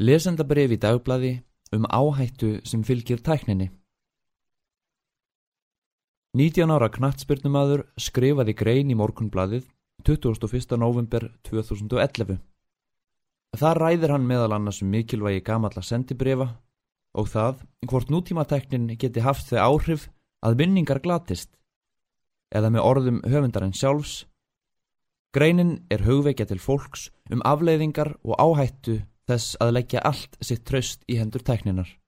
Lesendabref í dagblæði um áhættu sem fylgir tækninni. 19 ára knattspyrnumadur skrifaði grein í morgunblæðið 21. november 2011. Það ræðir hann meðal annars um mikilvægi gamalla sendibrefa og það hvort nútímateknin geti haft þau áhrif að vinningar glatist eða með orðum höfundarinn sjálfs. Greinin er hugveikja til fólks um afleiðingar og áhættu þess að leggja allt sitt tröst í hendur tekninar.